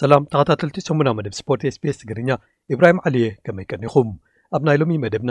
ሰላም ተኸታተልቲ ሰሙና መደብ ስፖርት ስቤስ ትግርኛ ኢብራሂም ዓሊየ ከመይ ቀኒኹም ኣብ ናይ ሎሚ መደብና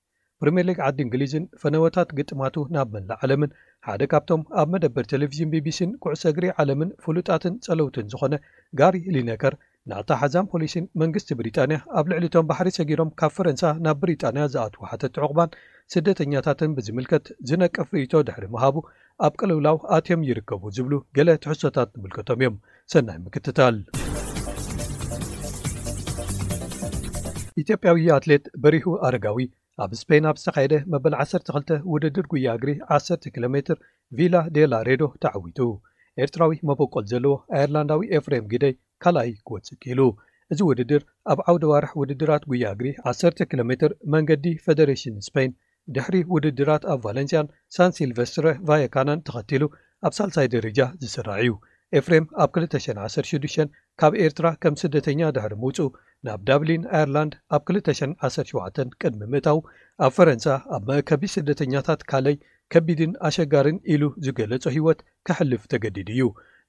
ፕሪምየር ሊግ ዓዲ እንግሊዝን ፈነወታት ግጥማቱ ናብ መላእ ዓለምን ሓደ ካብቶም ኣብ መደበር ቴሌቪዥን ቢቢሲን ኩዕሶ እግሪ ዓለምን ፍሉጣትን ጸለውትን ዝኾነ ጋሪ ሊነከር ንኣተሓሕዛን ፖሊሲን መንግስቲ ብሪጣንያ ኣብ ልዕሊ እቶም ባሕሪ ሰጊሮም ካብ ፈረንሳ ናብ ብሪጣንያ ዝኣትዉ ሓተቲ ዑቕባን ስደተኛታትን ብዝምልከት ዝነቅፍ ርእይቶ ድሕሪ ምሃቡ ኣብ ቅልውላው ኣትዮም ይርከቡ ዝብሉ ገለ ትሕዝቶታት ንምልከቶም እዮም። ሰናይ ምክትታል። ኢትዮጵያዊ ኣትሌት በሪሁ ኣረጋዊ ኣብ ስፔን ኣብ ዝተኻየደ መበል ዓሰርተ ክልተ ውድድር ጉያ እግሪ ዓሰርተ ኪሎ ሜትር ቪላ ዴላ ሬዶ ተዓዊቱ። ኤርትራዊ መበቆል ዘለዎ ኣየርላንዳዊ ኤፍሬም ግደይ ካልኣይ ክወጽእ ክኢሉ። እዚ ውድድር ኣብ ዓውደ ኣዋርሕ ውድድራት ጉያ እግሪ ዓሰርተ ኪሎ ሜትር መንገዲ ፈደሬሽን ስፔን ድሕሪ ውድድራት ኣብ ቫለንስያን ሳን ሲልቨስትረ ቫየካናን ተኸቲሉ ኣብ ሳልሳይ ደረጃ ዝስራዕ እዩ። ኤፍሬም ኣብ ክልተ ሽሕን ዓሰርተ ሽዱሽተን ካብ ኤርትራ ከም ስደተኛ ድሕሪ ምውጽኡ ናብ ዳብሊን ኣየርላንድ ኣብ ክልተ ሽሕን ዓሰርተ ሸውዓተን ቅድሚ ምእታዉ ኣብ ፈረንሳ ኣብ መእከቢ ስደተኛታት ካለይ ከቢድን ኣሸጋርን ኢሉ ዝገለጾ ህይወት ከሕልፍ ተገዲዱ እዩ።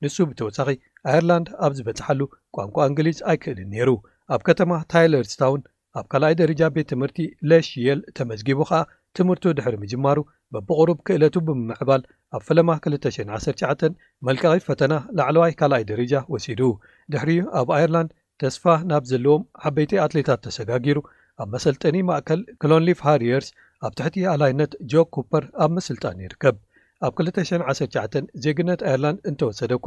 ንሱ ብተወሳኺ ኣየርላንድ ኣብ ዝበጽሓሉ ቋንቋ እንግሊዝ ኣይክእልን ነይሩ። ኣብ ከተማ ታይለርስታውን ኣብ ካልኣይ ደርጃ ቤት ትምህርቲ ለሽ የል ተመዝጊቡ ከኣ ትምህርቱ ድሕሪ ምጅማሩ በብቑሩብ ክእለቱ ብምምዕባል ኣብ ፈለማ ክልተ ሽሕን ዓሰርተ ትሽዓተን መልቀቒ ፈተና ላዕለዋይ ካልኣይ ደርጃ ወሲዱ። ድሕሪኡ ኣብ ኣየርላንድ ተስፋ ናብ ዘለዎም ዓበይቲ ኣትሌታት ተሰጋጊሩ ኣብ መሰልጠኒ ማእከል ክሎንሊፍ ሃርየርስ ኣብ ትሕቲ ኣላይነት ጆ ኩፐር ኣብ ምስልጣን ይርከብ። ኣብ ክልተ ሽሕን ዓሰርተ ትሽዓተን ዜግነት ኣየርላንድ እንተወሰደ'ኳ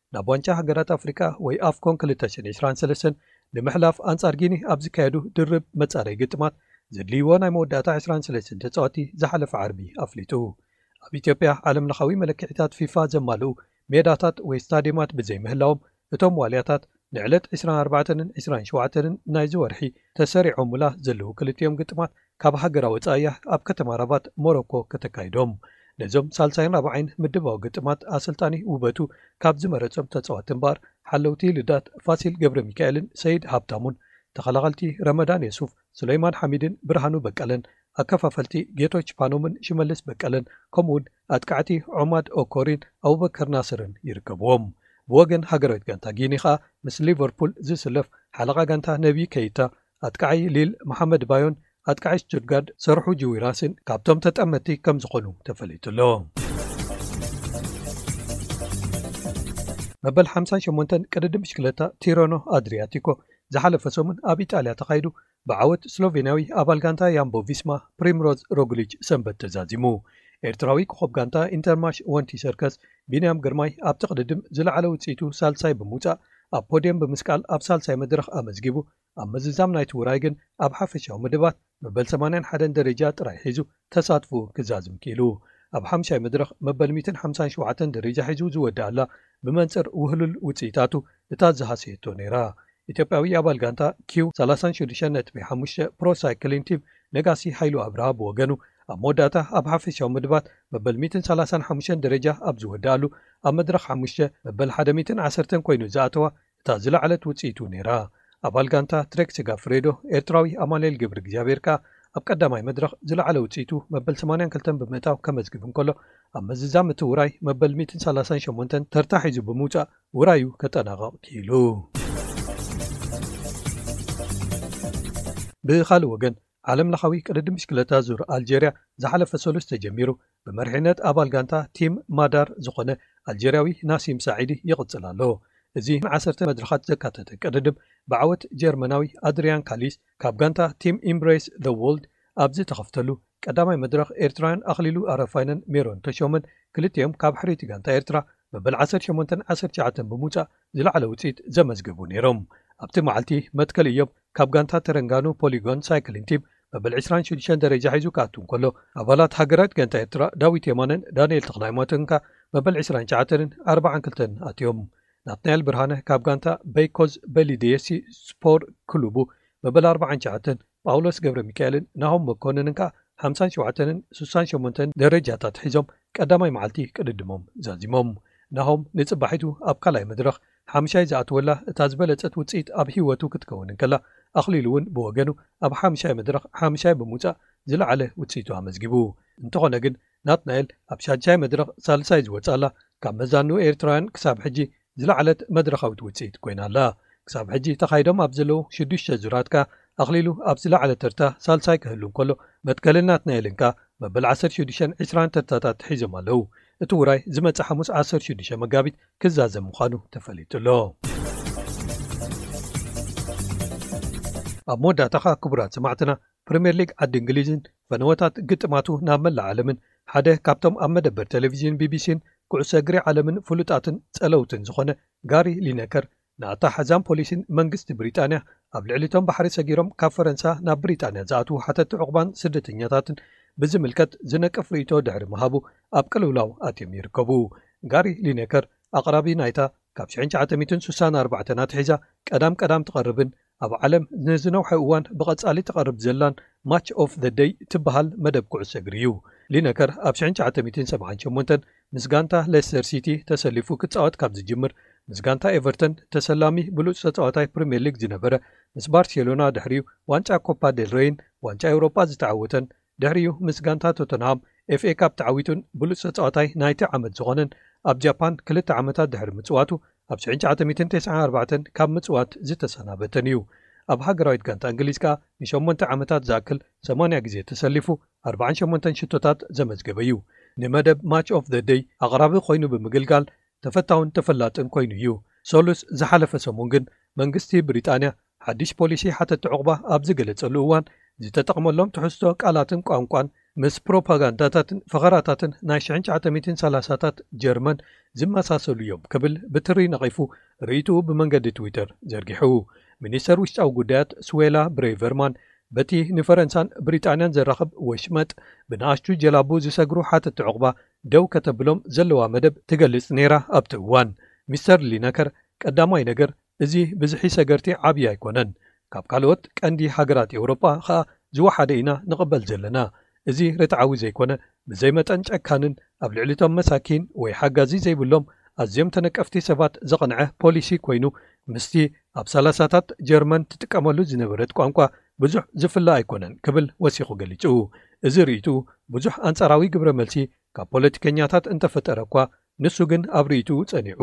ናብ ዋንጫ ሃገራት ኣፍሪቃ ወይ ኣፍኮን ክልተ ሽሕን ዒስራን ሰለስተን ንምሕላፍ ኣንጻር ጊኒ ኣብ ዝካየዱ ድርብ መጻረዪ ግጥማት ዘድልይዎ ናይ መወዳእታ ዕስራን ሰለስተን ተጻወቲ ዝሓለፈ ዓርቢ ኣፍሊጡ። ኣብ ኢትዮጵያ ዓለምለኻዊ መለክዒታት ፊፋ ዘማልኡ ሜዳታት ወይ ስታድየማት ብዘይምህላዎም እቶም ዋልያታት ንዕለት ዕስራን ኣርባዕተንን ዕስራን ሸውዓተንን ናይዚ ወርሒ ተሰሪዖሙላ ዘለዉ ክልቲኦም ግጥማት ካብ ሃገራ ወጻኢ እያ ኣብ ከተማ ራባት ሞሮኮ ከተካይዶም። ነዞም ሳልሳይን ራብዓይን ምድባዊ ግጥማት ኣሰልጣኒ ውበቱ ካብ ዝመረጾም ተጻወቲ እምበኣር ሓለውቲ ልዳት ፋሲል ገብረሚካኤልን ሰይድ ሃብታሙን፣ ተኸላኸልቲ ረመዳን የሱፍ፣ ሱለይማን ሓሚድን ብርሃኑ በቀለን፣ ኣከፋፈልቲ ጌቶች ፓኖምን ሽመልስ በቀለን ከምኡ'ውን ኣጥቃዕቲ ዖማድ ኦኮሪን ኣቡበከር ናስርን ይርከብዎም። ብወገን ሃገራዊት ጋንታ ጊኒ ከኣ ምስ ሊቨርፑል ዝስለፍ ሓለቓ ጋንታ ነቢ ከይታ፣ ኣጥቃዒ ሊል መሓመድ ባዮን ኣጥቃዒ ስቱትጋርድ ሰርሑ ጂዊራስን ካብቶም ተጠመትቲ ከምዝኾኑ ተፈሊጡ'ሎ። መበል ሓምሳን ሸሞንተን ቅድድም ብሽክለታ ቲረኖ ኣድሪያቲኮ ዝሓለፈ ሰሙን ኣብ ኢጣልያ ተኻይዱ ብዓወት ስሎቬንያዊ ኣባል ጋንታ ያምቦ ቪስማ ፕሪምሮዝ ሮግሊች ሰንበት ተዛዚሙ። ኤርትራዊ ኮኾብ ጋንታ ኢንተርማሽ ወንቲ ሰርከስ ቢንያም ግርማይ ኣብቲ ቅድድም ዝለዓለ ውጽኢቱ ሳልሳይ ብምውጻእ ኣብ ፖድየም ብምስቃል ኣብ ሳልሳይ መድረኽ ኣመዝጊቡ ኣብ ምዝዛም ናይቲ ውራይ ግን ኣብ ሓፈሻዊ መደባት መበል ሰማንያን ሓደን ደረጃ ጥራይ ሒዙ ተሳትፍኡ ክዛዝም ክኢሉ። ኣብ ሓምሻይ መድረኽ መበል ሚእትን ሓምሳን ሸውዓተን ደረጃ ሒዙ ዝወደኣላ ብመንጽር ውህሉል ውጽኢታቱ እታ ዝሃሰየቶ ነይራ። ኢትዮጵያዊ ኣባል ጋንታ ኪው ሰላሳን ሽዱሽተን ነጥቢ ሓሙሽተ ፕሮ ሳይክሊን ቲም ነጋሲ ሃይሉ ኣብርሃ ብወገኑ ኣብ መወዳእታ ኣብ ሓፈሻዊ መድባት መበል ሚእትን ሰላሳን ሓሙሽተን ደረጃ ኣብ ዝወደኣሉ ኣብ መድረኽ ሓሙሽተ መበል ሓደ ሚእትን ዓሰርተን ኮይኑ ዝኣተዋ እታ ዝለዓለት ውጽኢቱ ነይራ። ኣባል ጋንታ ትሬክ ሴጋፍሬዶ ኤርትራዊ ኣማንኤል ገብርግዚኣብሄር ከኣ ኣብ ቀዳማይ መድረኽ ዝለዓለ ውጽኢቱ መበል ሰማንያን ክልተን ብምእታው ከመዝግብ እንከሎ ኣብ ምዝዛም እቲ ውራይ መበል ሚእትን ሰላሳን ሸሞንተን ተርታ ሒዙ ብምውጻእ ውራዩ ከጠናቕቕ ክኢሉ። ብኻልእ ወገን ዓለም ለኻዊ ቅድድም ብሽክለታ ዙር ኣልጀርያ ዝሓለፈ ሰሉስ ተጀሚሩ ብመሪሕነት ኣባል ጋንታ ቲም ማዳር ዝኾነ ኣልጀርያዊ ናሲም ሳዒዲ ይቕፅል ኣሎ። እዚ ን ዓሰርተ መድረኻት ዘካተተ ቅድድም ብዓወት ጀርመናዊ ኣድርያን ካሊስ ካብ ጋንታ ቲም ኢምብሬስ ዘ ዎልድ ኣብ ዝተኸፍተሉ ቀዳማይ መድረኽ ኤርትራውያን ኣኽሊሉ ኣረፋይነን ሜሮን ተሾመን ክልቲኦም ካብ ሕርይቲ ጋንታ ኤርትራ መበል ዓሰርተ ሸሞንተን ዓሰርተ ትሽዓተን ብምውፃእ ዝለዓለ ውፅኢት ዘመዝገቡ ነይሮም። ኣብቲ መዓልቲ መትከል እዮብ ካብ ጋንታ ተረንጋኑ ፖሊጎን ሳይክሊን ቲም መበል ዕስራን ሽዱሽተን ደረጃ ሒዙ ክኣቱ እንከሎ፣ ኣባላት ሃገራዊት ጋንታ ኤርትራ ዳዊት የማነን ዳንኤል ተኽለሃይማኖትን ከኣ መበል ዕስራን ትሽዓተንን ኣርባዓን ክልተን ኣትዮም። ናትናኤል ብርሃነ ካብ ጋንታ በይኮዝ በሊደየሲ ስፖር ክሉቡ መበል ኣርባዓን ትሽዓተን፣ ጳውሎስ ገብረሚካኤልን ናሆም መኮንንን ከኣ ሓምሳን ሸውዓተንን ስሳን ሸሞንተን ደረጃታት ሒዞም ቀዳማይ መዓልቲ ቅድድሞም ዛዚሞም። ናሆም ንጽባሒቱ ኣብ ካልኣይ መድረኽ ሓምሻይ ዝኣትወላ እታ ዝበለጸት ውጽኢት ኣብ ህይወቱ ክትከውን እንከላ፣ ኣኽሊሉ እውን ብወገኑ ኣብ ሓምሻይ መድረኽ ሓምሻይ ብምውጻእ ዝለዓለ ውጽኢቱ ኣመዝጊቡ። እንተኾነ ግን ናትናኤል ኣብ ሻድሻይ መድረኽ ሳልሳይ ዝወጽኣላ ካብ መዛኑ ኤርትራውያን ክሳብ ሕጂ ዝለዓለት መድረኻዊት ውጽኢት ኮይና ኣላ። ክሳብ ሕጂ ተኻይዶም ኣብ ዘለዉ ሽዱሽተ ዙራት ከኣ ኣኽሊሉ ኣብ ዝለዓለ ተርታ ሳልሳይ ክህሉ እንከሎ፣ መትከልን ናትናኤልን ከኣ መበል ዓሰርተ ሽዱሽተን ዕስራን ተርታታት ሒዞም ኣለዉ። እቲ ውራይ ዝመጽእ ሓሙስ ዓሰርተ ሽዱሽተ መጋቢት ክዛዘም ምዃኑ ተፈሊጡ ኣሎ። ኣብ መወዳእታ ከኣ ክቡራት ሰማዕትና ፕሪምየር ሊግ ዓዲ እንግሊዝን ፈነወታት ግጥማቱ ናብ መላእ ዓለምን ሓደ ካብቶም ኣብ መደበር ቴለቪዥን ቢቢሲን ኩዕሶ እግሪ ዓለምን ፍሉጣትን ጸለውትን ዝኾነ ጋሪ ሊነከር ንኣተሓሕዛን ፖሊሲን መንግስቲ ብሪጣንያ ኣብ ልዕሊ'ቶም ባሕሪ ሰጊሮም ካብ ፈረንሳ ናብ ብሪጣንያ ዝኣትዉ ሓተቲ ዑቕባን ስደተኛታትን ብዝምልከት ዝነቅፍ ርእይቶ ድሕሪ ምሃቡ ኣብ ቅልውላው ኣትዮም ይርከቡ። ጋሪ ሊነከር ኣቕራቢ ናይታ ካብ ሽሕን ትሽዓተ ሚእትን ስሳን ኣርባዕተን ኣትሒዛ ቀዳም ቀዳም ትቐርብን ኣብ ዓለም ንዝነውሐ እዋን ብቐጻሊ ትቐርብ ዘላን ማች ኦፍ ዘ ደይ ትበሃል መደብ ኩዕሶ እግሪ እዩ። ሊነከር ኣብ ሽሕን ትሽዓተ ሚእትን ሰብዓን ሸሞንተን ምስ ጋንታ ሌስተር ሲቲ ተሰሊፉ ክጻወት ካብ ዝጅምር ምስ ጋንታ ኤቨርተን ተሰላሚ ብሉጽ ተጻዋታይ ፕሪምየር ሊግ ዝነበረ ምስ ባርሴሎና ድሕሪኡ ዋንጫ ኮፓ ዴል ረይን ዋንጫ ኤውሮጳ ዝተዓወተን ድሕሪኡ ምስ ጋንታ ቶተንሃም ኤፍኤ ካፕ ተዓዊቱን ብሉጽ ተጻዋታይ ናይቲ ዓመት ዝኾነን ኣብ ጃፓን ክልተ ዓመታት ድሕሪ ምጽዋቱ ኣብ ሽሕን ትሽዓተ ሚእትን ተስዓን ኣርባዕተን ካብ ምጽዋት ዝተሰናበተን እዩ። ኣብ ሃገራዊት ጋንታ እንግሊዝ ከኣ ንሸሞንተ ዓመታት ዝኣክል ሰማንያ ግዜ ተሰሊፉ ኣርብዓን ሸሞንተን ሽቶታት ዘመዝገበ እዩ። ንመደብ ማች ኦፍ ዘ ደይ ኣቕራቢ ኮይኑ ብምግልጋል ተፈታውን ተፈላጥን ኮይኑ እዩ። ሰሉስ ዝሓለፈ ሰሙን ግን መንግስቲ ብሪጣንያ ሓድሽ ፖሊሲ ሓተቲ ዑቕባ ኣብ ዝገለጸሉ እዋን ዝተጠቕመሎም ትሕዝቶ ቃላትን ቋንቋን ምስ ፕሮፓጋንዳታትን ፈኸራታትን ናይ ሽሕን ትሽዓተ ሚእትን ሰላሳታት ጀርመን ዝመሳሰሉ እዮም ክብል ብትሪ ነቒፉ ርእይትኡ ብመንገዲ ትዊተር ዘርጊሑ። ሚኒስተር ውሽጣዊ ጉዳያት ስዌላ ብሬቨርማን በቲ ንፈረንሳን ብሪጣንያን ዘራኽብ ወሽመጥ ብንኣሽቱ ጀላቡ ዝሰግሩ ሓተቲ ዑቕባ ደው ከተብሎም ዘለዋ መደብ ትገልጽ ነይራ ኣብቲ እዋን ሚስተር ሊነከር ቀዳማይ ነገር እዚ ብዝሒ ሰገርቲ ዓብዪ ኣይኮነን፣ ካብ ካልኦት ቀንዲ ሃገራት ኤውሮጳ ኸኣ ዝወሓደ ኢና ንቕበል ዘለና። እዚ ርትዓዊ ዘይኮነ፣ ብዘይ መጠን ጨካንን ኣብ ልዕሊ'ቶም መሳኪን ወይ ሓጋዚ ዘይብሎም ኣዝዮም ተነቀፍቲ ሰባት ዝቐንዐ ፖሊሲ ኮይኑ፣ ምስቲ ኣብ ሰላሳታት ጀርመን ትጥቀመሉ ዝነበረት ቋንቋ ብዙሕ ዝፍለ ኣይኮነን ክብል ወሲኹ ገሊጹ። እዚ ርእይትኡ ብዙሕ ኣንጻራዊ ግብረ መልሲ ካብ ፖለቲከኛታት እንተፈጠረ'ኳ፣ ንሱ ግን ኣብ ርእይትኡ ጸኒዑ።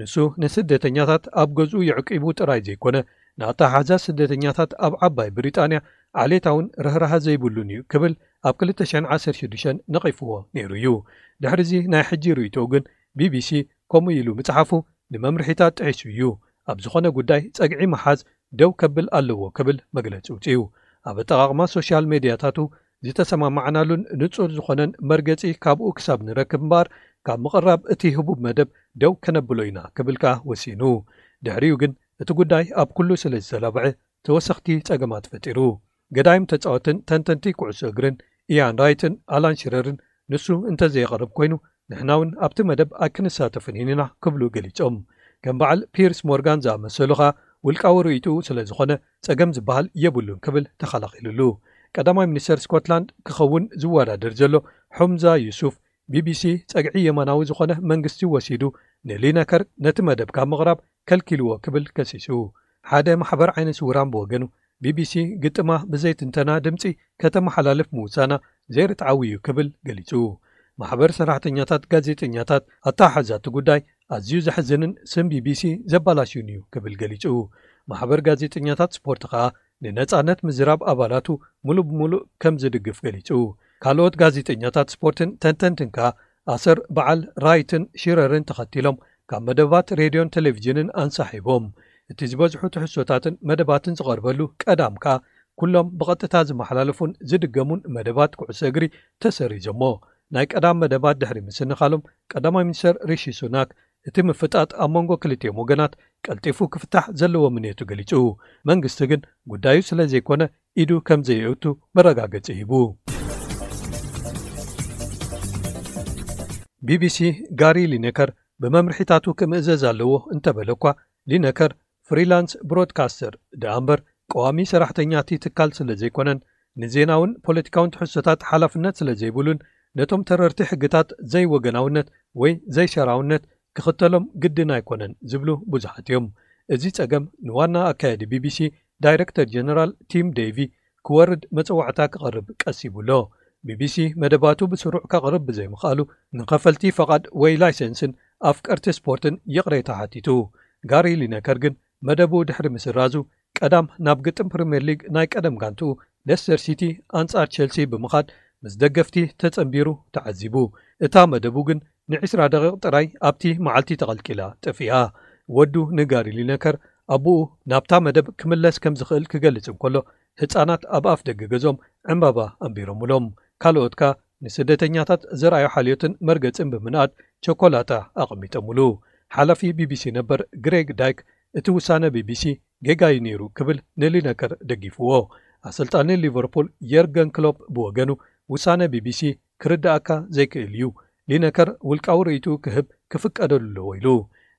ንሱ ንስደተኛታት ኣብ ገዝኡ የዕቂቡ ጥራይ ዘይኮነ፣ ንኣተሓሕዛ ስደተኛታት ኣብ ዓባይ ብሪጣንያ ዓሌታውን ርህራሀ ዘይብሉን እዩ ክብል ኣብ ክልተ ሽሕን ዓሰርተ ሽዱሽተን ነቒፍዎ ነይሩ እዩ። ድሕሪ እዚ ናይ ሕጂ ርእይቶኡ ግን ቢቢሲ ከምኡ ኢሉ ምጽሓፉ ንመምርሒታት ጥሒሱ እዩ፣ ኣብ ዝኾነ ጉዳይ ጸግዒ ምሓዝ ደው ከብል ኣለዎ ክብል መግለጺ ኣውጺኡ። ኣብ ኣጠቓቕማ ሶሻል ሜድያታቱ ዝተሰማማዕናሉን ንጹር ዝኾነን መርገጺ ካብኡ ክሳብ ንረክብ እምበኣር ካብ ምቕራብ እቲ ህቡብ መደብ ደው ከነብሎ ኢና ክብል ከኣ ወሲኑ። ድሕሪኡ ግን እቲ ጉዳይ ኣብ ኩሉ ስለ ዝተላብዐ ተወሰኽቲ ጸገማት ፈጢሩ። ገዳይም ተጻወትን ተንተንቲ ኩዕሶ እግርን ኢያን ራይትን ኣላን ሽረርን ንሱ እንተዘየቕርብ ኮይኑ ንሕና እውን ኣብቲ መደብ ኣይክንሳተፍን ኢና ክብሉ ገሊፆም። ከም በዓል ፒርስ ሞርጋን ዝኣመሰሉ ከኣ ውልቃዊ ርእይትኡ ስለዝኾነ ፀገም ዝበሃል የብሉን ክብል ተኸላኺሉሉ። ቀዳማይ ሚኒስተር ስኮትላንድ ክኸውን ዝወዳደር ዘሎ ሑምዛ ዩሱፍ ቢቢሲ ፀግዒ የማናዊ ዝኾነ መንግስቲ ወሲዱ ንሊነከር ነቲ መደብ ካብ ምቕራብ ከልኪልዎ ክብል ከሲሱ። ሓደ ማሕበር ዓይነ ስውራን ብወገኑ፣ ቢቢሲ ግጥማ ብዘይ ትንተና ድምጺ ከተመሓላልፍ ምውሳና ዘይርትዓዊ እዩ ክብል ገሊጹ። ማሕበር ሰራሕተኛታት ጋዜጠኛታት፣ ኣተሓሕዛ እቲ ጉዳይ ኣዝዩ ዘሕዝንን ስም ቢቢሲ ዘባላሽዩን እዩ ክብል ገሊጹ። ማሕበር ጋዜጠኛታት ስፖርት ከኣ፣ ንነጻነት ምዝራብ ኣባላቱ ምሉእ ብምሉእ ከም ዝድግፍ ገሊጹ። ካልኦት ጋዜጠኛታት ስፖርትን ተንተንትን ከኣ ኣሰር በዓል ራይትን ሽረርን ተኸቲሎም ካብ መደባት ሬድዮን ተለቪዥንን ኣንሳሒቦም። እቲ ዝበዝሑ ትሕዝቶታትን መደባትን ዝቐርበሉ ቀዳም ከኣ ኩሎም ብቐጥታ ዝመሓላለፉን ዝድገሙን መደባት ኩዕሶ እግሪ ተሰሪዞሞ። ናይ ቀዳም መደባት ድሕሪ ምስንኻሎም ቀዳማይ ሚኒስተር ሪሺ ሱናክ እቲ ምፍጣጥ ኣብ መንጎ ክልቲኦም ወገናት ቀልጢፉ ክፍታሕ ዘለዎ ምንየቱ ገሊጹ። መንግስቲ ግን ጉዳዩ ስለዘይኮነ ኢዱ ከምዘየእቱ መረጋገጺ ሂቡ። ቢቢሲ፣ ጋሪ ሊነከር ብመምርሒታቱ ክምእዘዝ ኣለዎ እንተበለ'ኳ፣ ሊነከር ፍሪላንስ ብሮድካስተር ደኣ'ምበር ቀዋሚ ሰራሕተኛ'ቲ ትካል ስለዘይኮነን፣ ንዜናውን ፖለቲካውን ትሕዝቶታት ሓላፍነት ስለዘይብሉን፣ ነቶም ተረርቲ ሕግታት ዘይወገናውነት ወይ ዘይሸራውነት ክኽተሎም ግድን ኣይኮነን ዝብሉ ብዙሓት'ዮም። እዚ ጸገም ንዋና ኣካያዲ ቢቢሲ ዳይረክተር ጀነራል ቲም ደይቪ፣ ክወርድ መጸዋዕታ ከቕርብ ቀሲቡ ኣሎ። ቢቢሲ መደባቱ ብስሩዕ ከቕርብ ብዘይምኽኣሉ ንከፈልቲ ፈቓድ ወይ ላይሰንስን ኣፍቀርቲ ስፖርትን ይቕሬታ ሓቲቱ። ጋሪ ሊነከር ግን መደቡ ድሕሪ ምስራዙ ቀዳም ናብ ግጥም ፕሪምየር ሊግ ናይ ቀደም ጋንትኡ ሌስተር ሲቲ ኣንጻር ቸልሲ ብምኻድ ምስ ደገፍቲ ተጸንቢሩ ተዓዚቡ። እታ መደቡ ግን ንዕስራ ደቒቕ ጥራይ ኣብቲ መዓልቲ ተቐልቂላ ጠፊኣ። ወዱ ንጋሪ ሊነከር ኣቡኡ ናብታ መደብ ክምለስ ከም ዝኽእል ክገልጽ እንከሎ፣ ህጻናት ኣብ ኣፍ ደገ ገዝኦም ዕምባባ ኣንቢሮምሎም። ካልኦት ከኣ ንስደተኛታት ዘርኣዩ ሓልዮትን መርገጽን ብምንኣድ ቸኮላታ ኣቐሚጦምሉ። ሓላፊ ቢቢሲ ነበር ግሬግ ዳይክ እቲ ውሳነ ቢቢሲ ጌጋ እዩ ነይሩ ክብል ንሊነከር ደጊፍዎ። ኣሰልጣኒ ሊቨርፑል የርገን ክሎፕ ብወገኑ ውሳነ ቢቢሲ ክርድኣካ ዘይክእል እዩ፣ ሊነከር ውልቃዊ ርእይትኡ ክህብ ክፍቀደሉ ኣለዎ ኢሉ።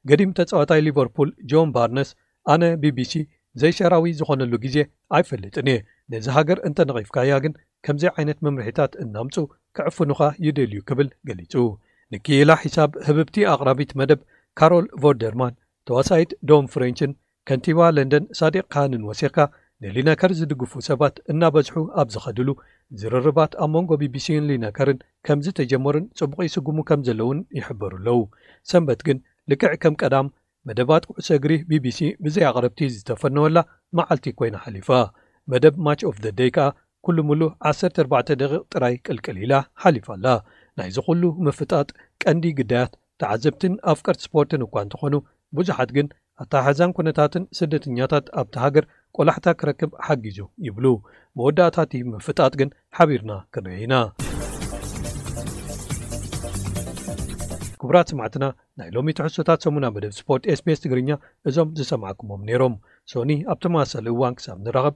ገዲም ተጻዋታይ ሊቨርፑል ጆን ባርነስ፣ ኣነ ቢቢሲ ዘይሸራዊ ዝኾነሉ ግዜ ኣይፈልጥን እየ፣ ነዛ ሃገር እንተ ነቒፍካያ ግን ከምዚ ዓይነት መምርሒታት እናምጹ ክዕፍኑኻ ይደልዩ ክብል ገሊጹ። ንክኢላ ሒሳብ ህብብቲ ኣቕራቢት መደብ ካሮል ቮርደርማን፣ ተዋሳኢት ዶን ፍሬንችን ከንቲባ ለንደን ሳዲቕ ካህንን ወሲኽካ፣ ንሊነከር ዝድግፉ ሰባት እናበዝሑ ኣብ ዝኸድሉ፣ ዝርርባት ኣብ መንጎ ቢቢሲን ሊነከርን ከም ዝተጀመሩን ጽቡቕ ይስጉሙ ከም ዘለዉን ይሕበሩ ኣለዉ። ሰንበት ግን ልክዕ ከም ቀዳም፣ መደባት ኩዕሶ እግሪ ቢቢሲ ብዘይ ኣቕረብቲ ዝተፈነወላ መዓልቲ ኰይና ሓሊፋ። መደብ ማች ኦፍ ዘ ደይ ከኣ ኩሉምሉ ዓሰርተ ኣርባዕተ ደቒቕ ጥራይ ቅልቅል ኢላ ሓሊፋ ኣላ። ናይዚ ዅሉ ምፍጣጥ ቀንዲ ግዳያት፣ ተዓዘብቲን ኣፍቀርቲ ስፖርትን እኳ እንተኾኑ ብዙሓት ግን ኣተሓሕዛን ኩነታትን ስደተኛታት ኣብታ ሃገር ቆላሕታ ክረክብ ሓጊዙ ይብሉ። መወዳእታ'ቲ ምፍጣጥ ግን ሓቢርና ክንርኢ ኢና። ክቡራት ሰማዕትና ናይ ሎሚ ትሕዝቶታት ሰሙና መደብ ስፖርት SBS ትግርኛ እዞም ዝሰማዕኩሞም ነይሮም። ሶኒ ኣብ ተመሳሳሊ እዋን ክሳብ ንራኸብ